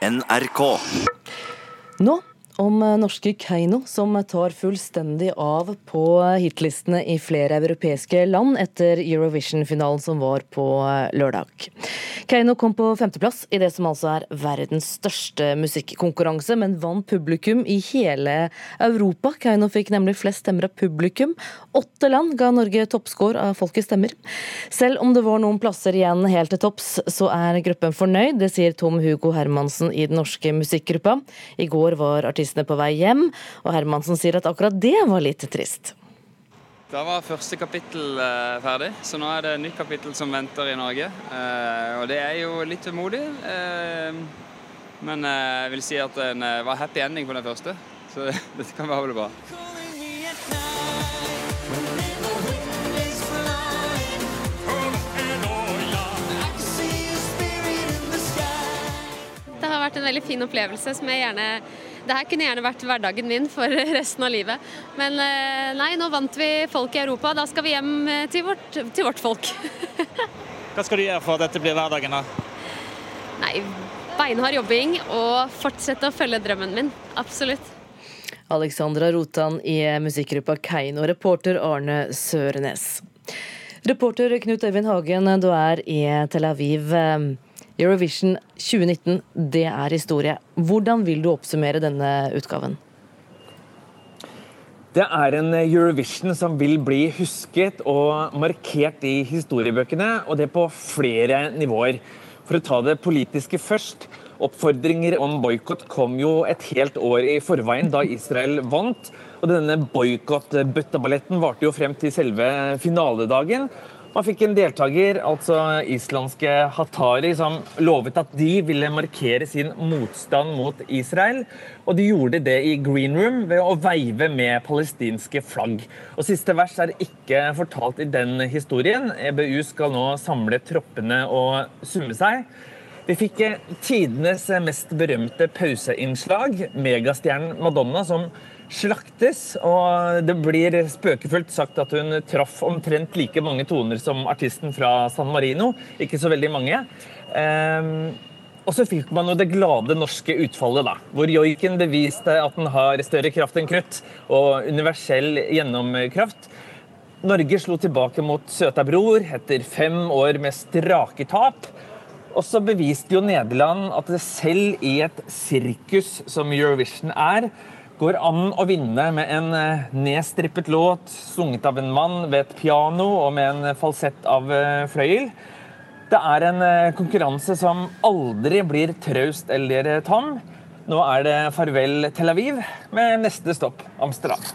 NRK. Nå om norske Keiino, som tar fullstendig av på hitlistene i flere europeiske land etter Eurovision-finalen som var på lørdag. Keiino kom på femteplass i det som altså er verdens største musikkonkurranse, men vant publikum i hele Europa. Keiino fikk nemlig flest stemmer av publikum. Åtte land ga Norge toppscore av folkets stemmer. Selv om det var noen plasser igjen helt til topps, så er gruppen fornøyd. Det sier Tom Hugo Hermansen i den norske musikkgruppa. I går var artistene på vei hjem, og Hermansen sier at akkurat det var litt trist. Da var første kapittel eh, ferdig, så nå er det et nytt kapittel som venter i Norge. Eh, og det er jo litt vemodig. Eh, men jeg vil si at det var happy ending på den første, så dette kan være bra. Det har vært en veldig fin opplevelse som jeg gjerne det her kunne gjerne vært hverdagen min for resten av livet. Men eh, nei, nå vant vi folk i Europa. Da skal vi hjem eh, til vårt, til vårt folk. Hva skal du gjøre for at dette blir hverdagen, da? Nei, beinhard jobbing og fortsette å følge drømmen min. Absolutt. Alexandra Rotan i musikkgruppa Keiino, reporter Arne Sørenes. Reporter Knut Øyvind Hagen, du er i Tel Aviv. Eurovision 2019, det er historie. Hvordan vil du oppsummere denne utgaven? Det er en Eurovision som vil bli husket og markert i historiebøkene, og det på flere nivåer. For å ta det politiske først. Oppfordringer om boikott kom jo et helt år i forveien, da Israel vant. Og denne boikott-bøtteballetten varte jo frem til selve finaledagen. Man fikk en deltaker, altså islandske Hatari, som lovet at de ville markere sin motstand mot Israel. Og de gjorde det i green room ved å veive med palestinske flagg. Og Siste vers er ikke fortalt i den historien. EBU skal nå samle troppene og summe seg. Vi fikk tidenes mest berømte pauseinnslag, megastjernen Madonna, som slaktes. Og det blir spøkefullt sagt at hun traff omtrent like mange toner som artisten fra San Marino. Ikke så veldig mange. Um, og så fikk man jo det glade norske utfallet, da, hvor joiken beviste at den har større kraft enn krutt og universell gjennomkraft. Norge slo tilbake mot søta bror etter fem år med strake tap. Og så beviste jo Nederland at det selv i et sirkus som Eurovision er, går an å vinne med en eh, nedstrippet låt sunget av en mann ved et piano og med en falsett av eh, fløyel. Det er en eh, konkurranse som aldri blir traust eller tam. Nå er det farvel Tel Aviv, med neste stopp Amsterdam.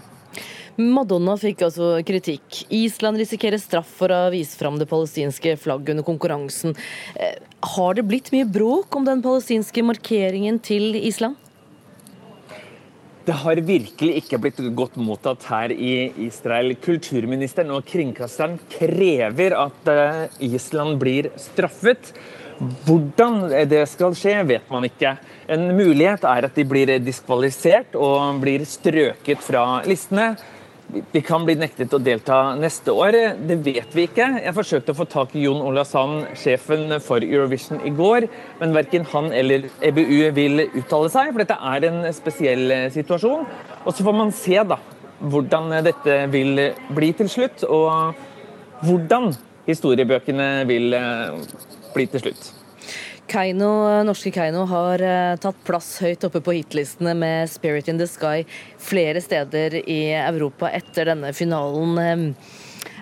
Madonna fikk altså kritikk. Island risikerer straff for å vise fram det palestinske flagget under konkurransen. Har det blitt mye bråk om den palestinske markeringen til Island? Det har virkelig ikke blitt godt mottatt her i Israel. Kulturministeren og kringkasteren krever at eh, Island blir straffet. Hvordan det skal skje, vet man ikke. En mulighet er at de blir diskvalifisert og blir strøket fra listene. Vi kan bli nektet å delta neste år. Det vet vi ikke. Jeg forsøkte å få tak i Jon Ola Sand, sjefen for Eurovision, i går, men verken han eller EBU vil uttale seg, for dette er en spesiell situasjon. Og så får man se da, hvordan dette vil bli til slutt, og hvordan historiebøkene vil bli til slutt. Keino, norske Keiino har uh, tatt plass høyt oppe på hitlistene med 'Spirit in the Sky' flere steder i Europa etter denne finalen.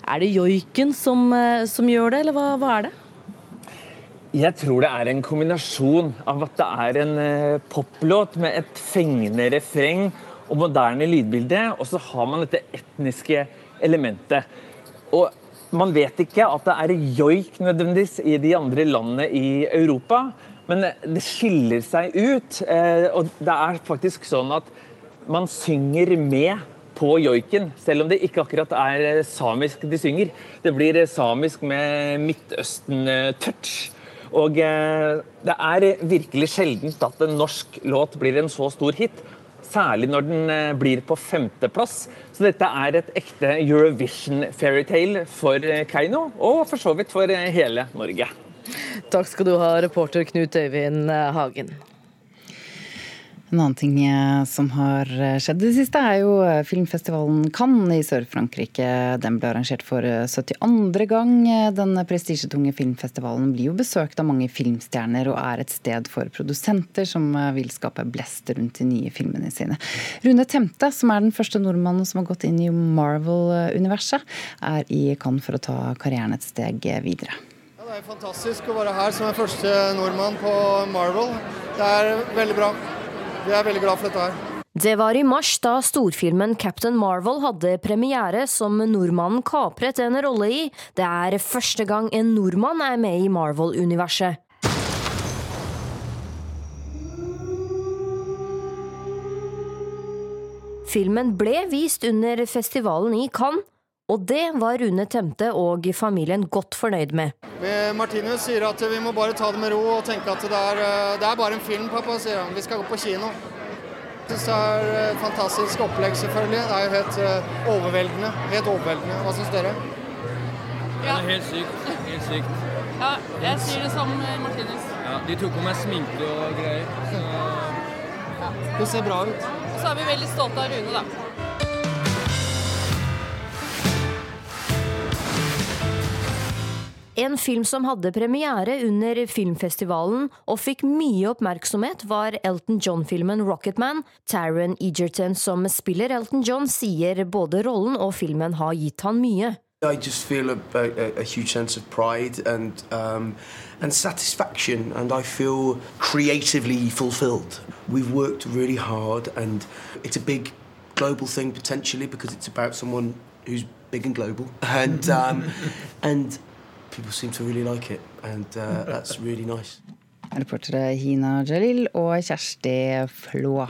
Er det joiken som, uh, som, gjør det, eller hva, hva, er det? Jeg tror det er en kombinasjon av at det er en poplåt med et fengende refreng og moderne lydbilde, og så har man dette etniske elementet. Og man vet ikke at det er joik nødvendigvis i de andre landene i Europa, men det skiller seg ut. Eh, og det er faktisk sånn at man synger med på joiken, selv om det ikke akkurat er samisk de synger. Det blir samisk med Midtøsten-touch. Og eh, det er virkelig sjeldent at en norsk låt blir en så stor hit. Særlig når den eh, blir på femteplass. Så dette er et ekte Eurovision-fairytale for eh, Keiino, og for så vidt for eh, hele Norge. Takk skal du ha, reporter Knut Øyvind Hagen. En annen ting eh, som har eh, skjedd i det siste, er jo eh, filmfestivalen Cannes i Sør-Frankrike. Den ble arrangert for 72. gang. Den prestisjetunge filmfestivalen blir jo besøkt av mange filmstjerner, og er et sted for produsenter som vil skape blest rundt de nye filmene sine. Rune Temte, som er den første nordmannen som har gått inn i Marvel-universet, er i Cannes for å ta karrieren et steg videre. Ja, det er fantastisk å være her som den første nordmann på Marvel. Det er veldig bra. Vi er veldig glad for dette her. Det var i mars da storfilmen Captain Marvel hadde premiere som nordmannen kapret en rolle i. Det er første gang en nordmann er med i Marvel-universet. Filmen ble vist under festivalen i Cannes, og det var Rune Temte og familien godt fornøyd med. Martinus sier at vi må bare ta det med ro og tenke at det er, eh, det er bare en film, pappa, sier han. Vi skal gå på kino. Jeg synes det er et eh, fantastisk opplegg, selvfølgelig. Det er jo helt eh, overveldende. Helt overveldende. Hva syns dere? Ja. Det er helt sykt. Helt sykt. Ja, jeg sier det som Martinus. Ja, de tok på meg sminke og greier. Så... Ja. Det ser bra ut. Og så er vi veldig stolte av Rune, da. En film som hadde premiere under filmfestivalen og fikk mye oppmerksomhet, var Elton John-filmen Rocketman. Taron Egerton, som spiller Elton John, sier både rollen og filmen har gitt han mye. I just feel a, a, a huge sense of pride and um, and satisfaction, and I feel creatively fulfilled. We've worked really hard, and it's a big global thing potentially because it's about someone who's big and global, and um, and people seem to really like it, and uh, that's really nice. Reportere Hina Jalil og Kjersti Flå.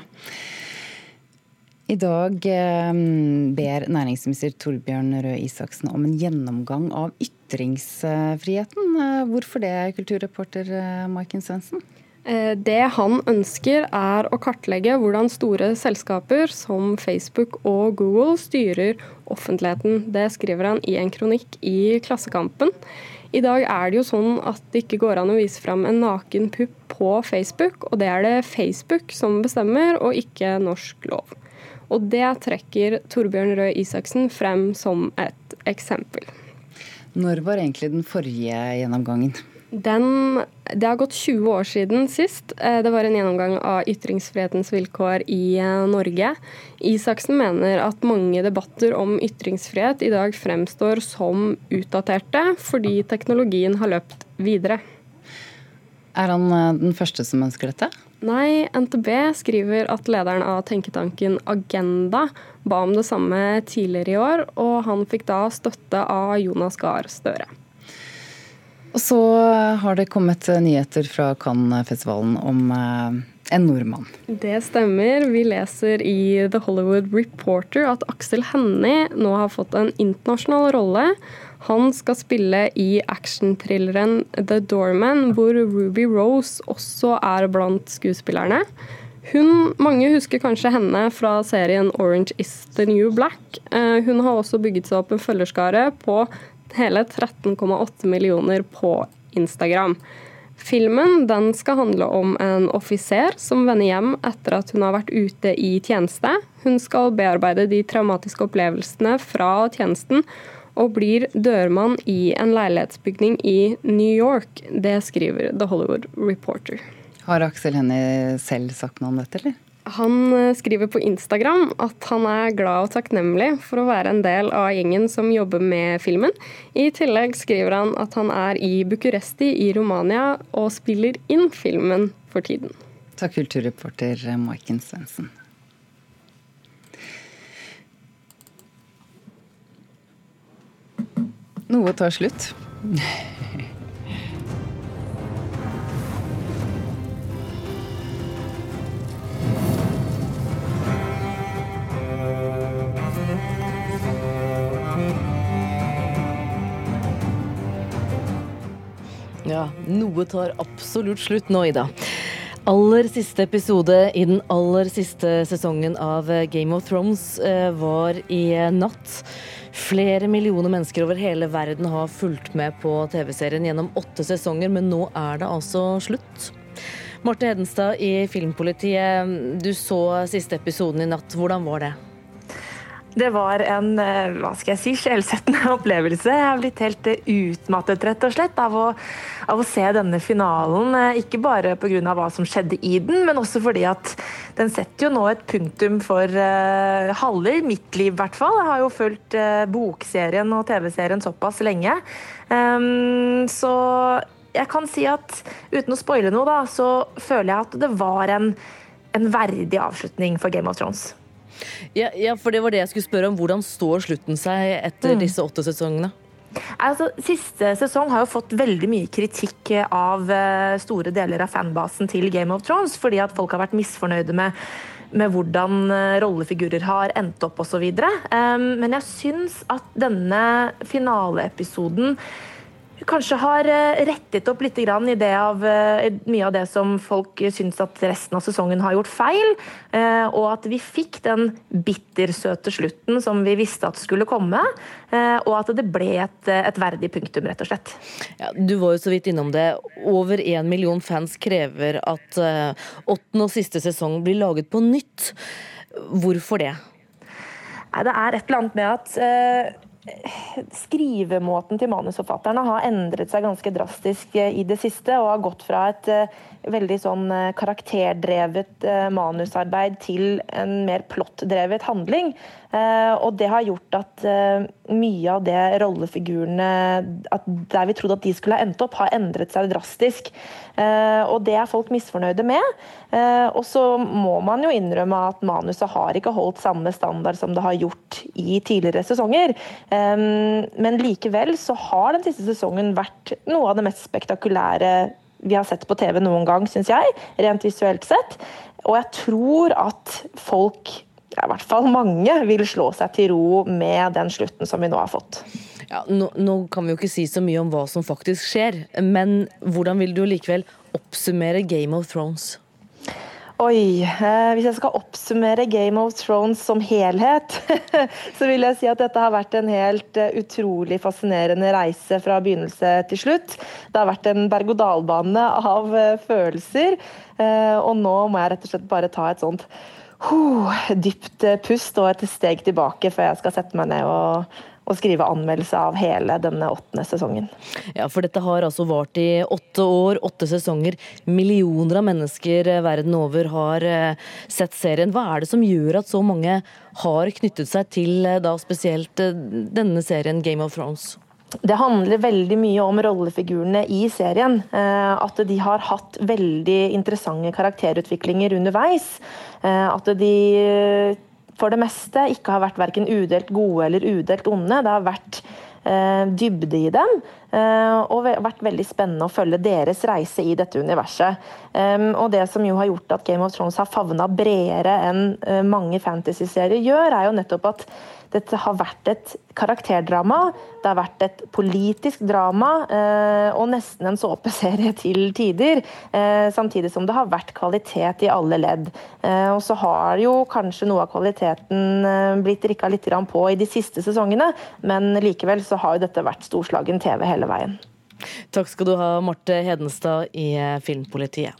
I dag eh, ber næringsminister Torbjørn Røe Isaksen om en gjennomgang av ytringsfriheten. Eh, hvorfor det, kulturreporter eh, Maiken Svendsen? Det han ønsker er å kartlegge hvordan store selskaper som Facebook og Google styrer offentligheten. Det skriver han i en kronikk i Klassekampen. I dag er det jo sånn at det ikke går an å vise fram en naken pupp på Facebook, og det er det Facebook som bestemmer, og ikke norsk lov. Og det trekker Torbjørn Røe Isaksen frem som et eksempel. Når var egentlig den forrige gjennomgangen? Den, det har gått 20 år siden sist. Eh, det var en gjennomgang av ytringsfrihetens vilkår i eh, Norge. Isaksen mener at mange debatter om ytringsfrihet i dag fremstår som utdaterte, fordi teknologien har løpt videre. Er han eh, den første som ønsker dette? Nei, NTB skriver at lederen av tenketanken Agenda ba om det samme tidligere i år, og han fikk da støtte av Jonas Gahr Støre. Og så har det kommet nyheter fra Cannes-festivalen om eh, en nordmann. Det stemmer. Vi leser i The Hollywood Reporter at Aksel Hennie nå har fått en internasjonal rolle. Han skal spille i actionthrilleren The Doorman, hvor Ruby Rose også er blant skuespillerne. Hun, mange husker kanskje henne fra serien Orange is the New Black. Eh, hun har også bygget seg opp en følgerskare på hele 13,8 millioner på Instagram. Filmen den skal handle om en offiser som vender hjem etter at hun har vært ute i tjeneste. Hun skal bearbeide de traumatiske opplevelsene fra tjenesten og blir dørmann i en leilighetsbygning i New York. Det skriver The Hollywood Reporter. Har Aksel Hennie selv sagt noe om dette, eller? Han eh, skriver på Instagram at han er glad og takknemlig for å være en del av gjengen som jobber med filmen. I tillegg skriver han at han er i Bucuresti i Romania og spiller inn filmen for tiden. Takk, kulturreporter Maiken Svendsen. Noe tar slutt. Ja, noe tar absolutt slutt nå, Ida. Aller siste episode i den aller siste sesongen av Game of Thrones eh, var i natt. Flere millioner mennesker over hele verden har fulgt med på TV-serien gjennom åtte sesonger, men nå er det altså slutt. Marte Hedenstad i Filmpolitiet, du så siste episoden i natt. Hvordan var det? Det var en eh, hva skal jeg si, sjelsettende opplevelse. Jeg har blitt helt eh, utmattet rett og slett av å, av å se denne finalen. Eh, ikke bare pga. hva som skjedde i den, men også fordi at den setter jo nå et punktum for uh, halve mitt liv, i hvert fall. Jeg har jo fulgt uh, bokserien og TV-serien såpass lenge. Um, så jeg kan si at uten å spoile noe, da, så føler jeg at det var en, en verdig avslutning for Game of Thrones. Ja, ja, for det var det jeg skulle spørre om. Hvordan står slutten seg etter mm. disse åtte sesongene? Altså, siste sesong har jo fått veldig mye kritikk av eh, store deler av fanbasen til Game of Thrones, fordi at folk har vært misfornøyde med, med hvordan eh, rollefigurer har endt opp osv. Um, men jeg syns at denne finaleepisoden kanskje har eh, rettet opp litt i det av, eh, mye av det som folk syns at resten av sesongen har gjort feil. Eh, og at vi fikk den bittersøte slutten som vi visste at skulle komme. Og at det ble et, et verdig punktum, rett og slett. Ja, du var jo så vidt innom det. Over én million fans krever at åttende og siste sesong blir laget på nytt. Hvorfor det? Nei, det er et eller annet med at skrivemåten til manusforfatterne har endret seg ganske drastisk eh, i det siste, og har gått fra et eh, veldig sånn eh, karakterdrevet manusarbeid til en mer plottdrevet handling. Og det har gjort at mye av det rollefigurene Der vi trodde at de skulle ha endt opp, har endret seg drastisk. Og det er folk misfornøyde med. Og så må man jo innrømme at manuset har ikke holdt samme standard som det har gjort i tidligere sesonger. Men likevel så har den siste sesongen vært noe av det mest spektakulære vi har sett på TV noen gang, syns jeg. Rent visuelt sett. Og jeg tror at folk, i hvert fall mange, vil slå seg til ro med den slutten som vi nå har fått. Ja, nå, nå, kan vi jo ikke si så mye om hva som faktisk skjer, men hvordan vil du likevel oppsummere Game of Thrones? Oi. Eh, hvis jeg skal oppsummere Game of Thrones som helhet, så vil jeg si at dette har vært en helt eh, utrolig fascinerende reise fra begynnelse til slutt. Det har vært en berg-og-dal-bane av eh, følelser. Og nå må jeg rett og slett bare ta et sånt uh, dypt pust og et steg tilbake før jeg skal sette meg ned og og skrive anmeldelse av hele denne åttende sesongen. Ja, for dette har altså vart i åtte år, åtte sesonger. Millioner av mennesker verden over har eh, sett serien. Hva er det som gjør at så mange har knyttet seg til eh, da spesielt eh, denne serien Game of Thrones? Det handler veldig mye om rollefigurene i serien. At de har hatt veldig interessante karakterutviklinger underveis. At de for det meste ikke har vært verken udelt gode eller udelt onde. Det har vært eh, dybde i dem, eh, og vært veldig spennende å følge deres reise i dette universet. Og det som jo har gjort at Game of Thrones har favna bredere enn uh, mange fantasy-serier gjør, er jo nettopp at dette har vært et karakterdrama, det har vært et politisk drama eh, og nesten en såpeserie til tider. Eh, samtidig som det har vært kvalitet i alle ledd. Eh, og så har jo kanskje noe av kvaliteten eh, blitt rikka litt på i de siste sesongene, men likevel så har jo dette vært storslagen TV hele veien. Takk skal du ha, Marte Hedenstad i Filmpolitiet.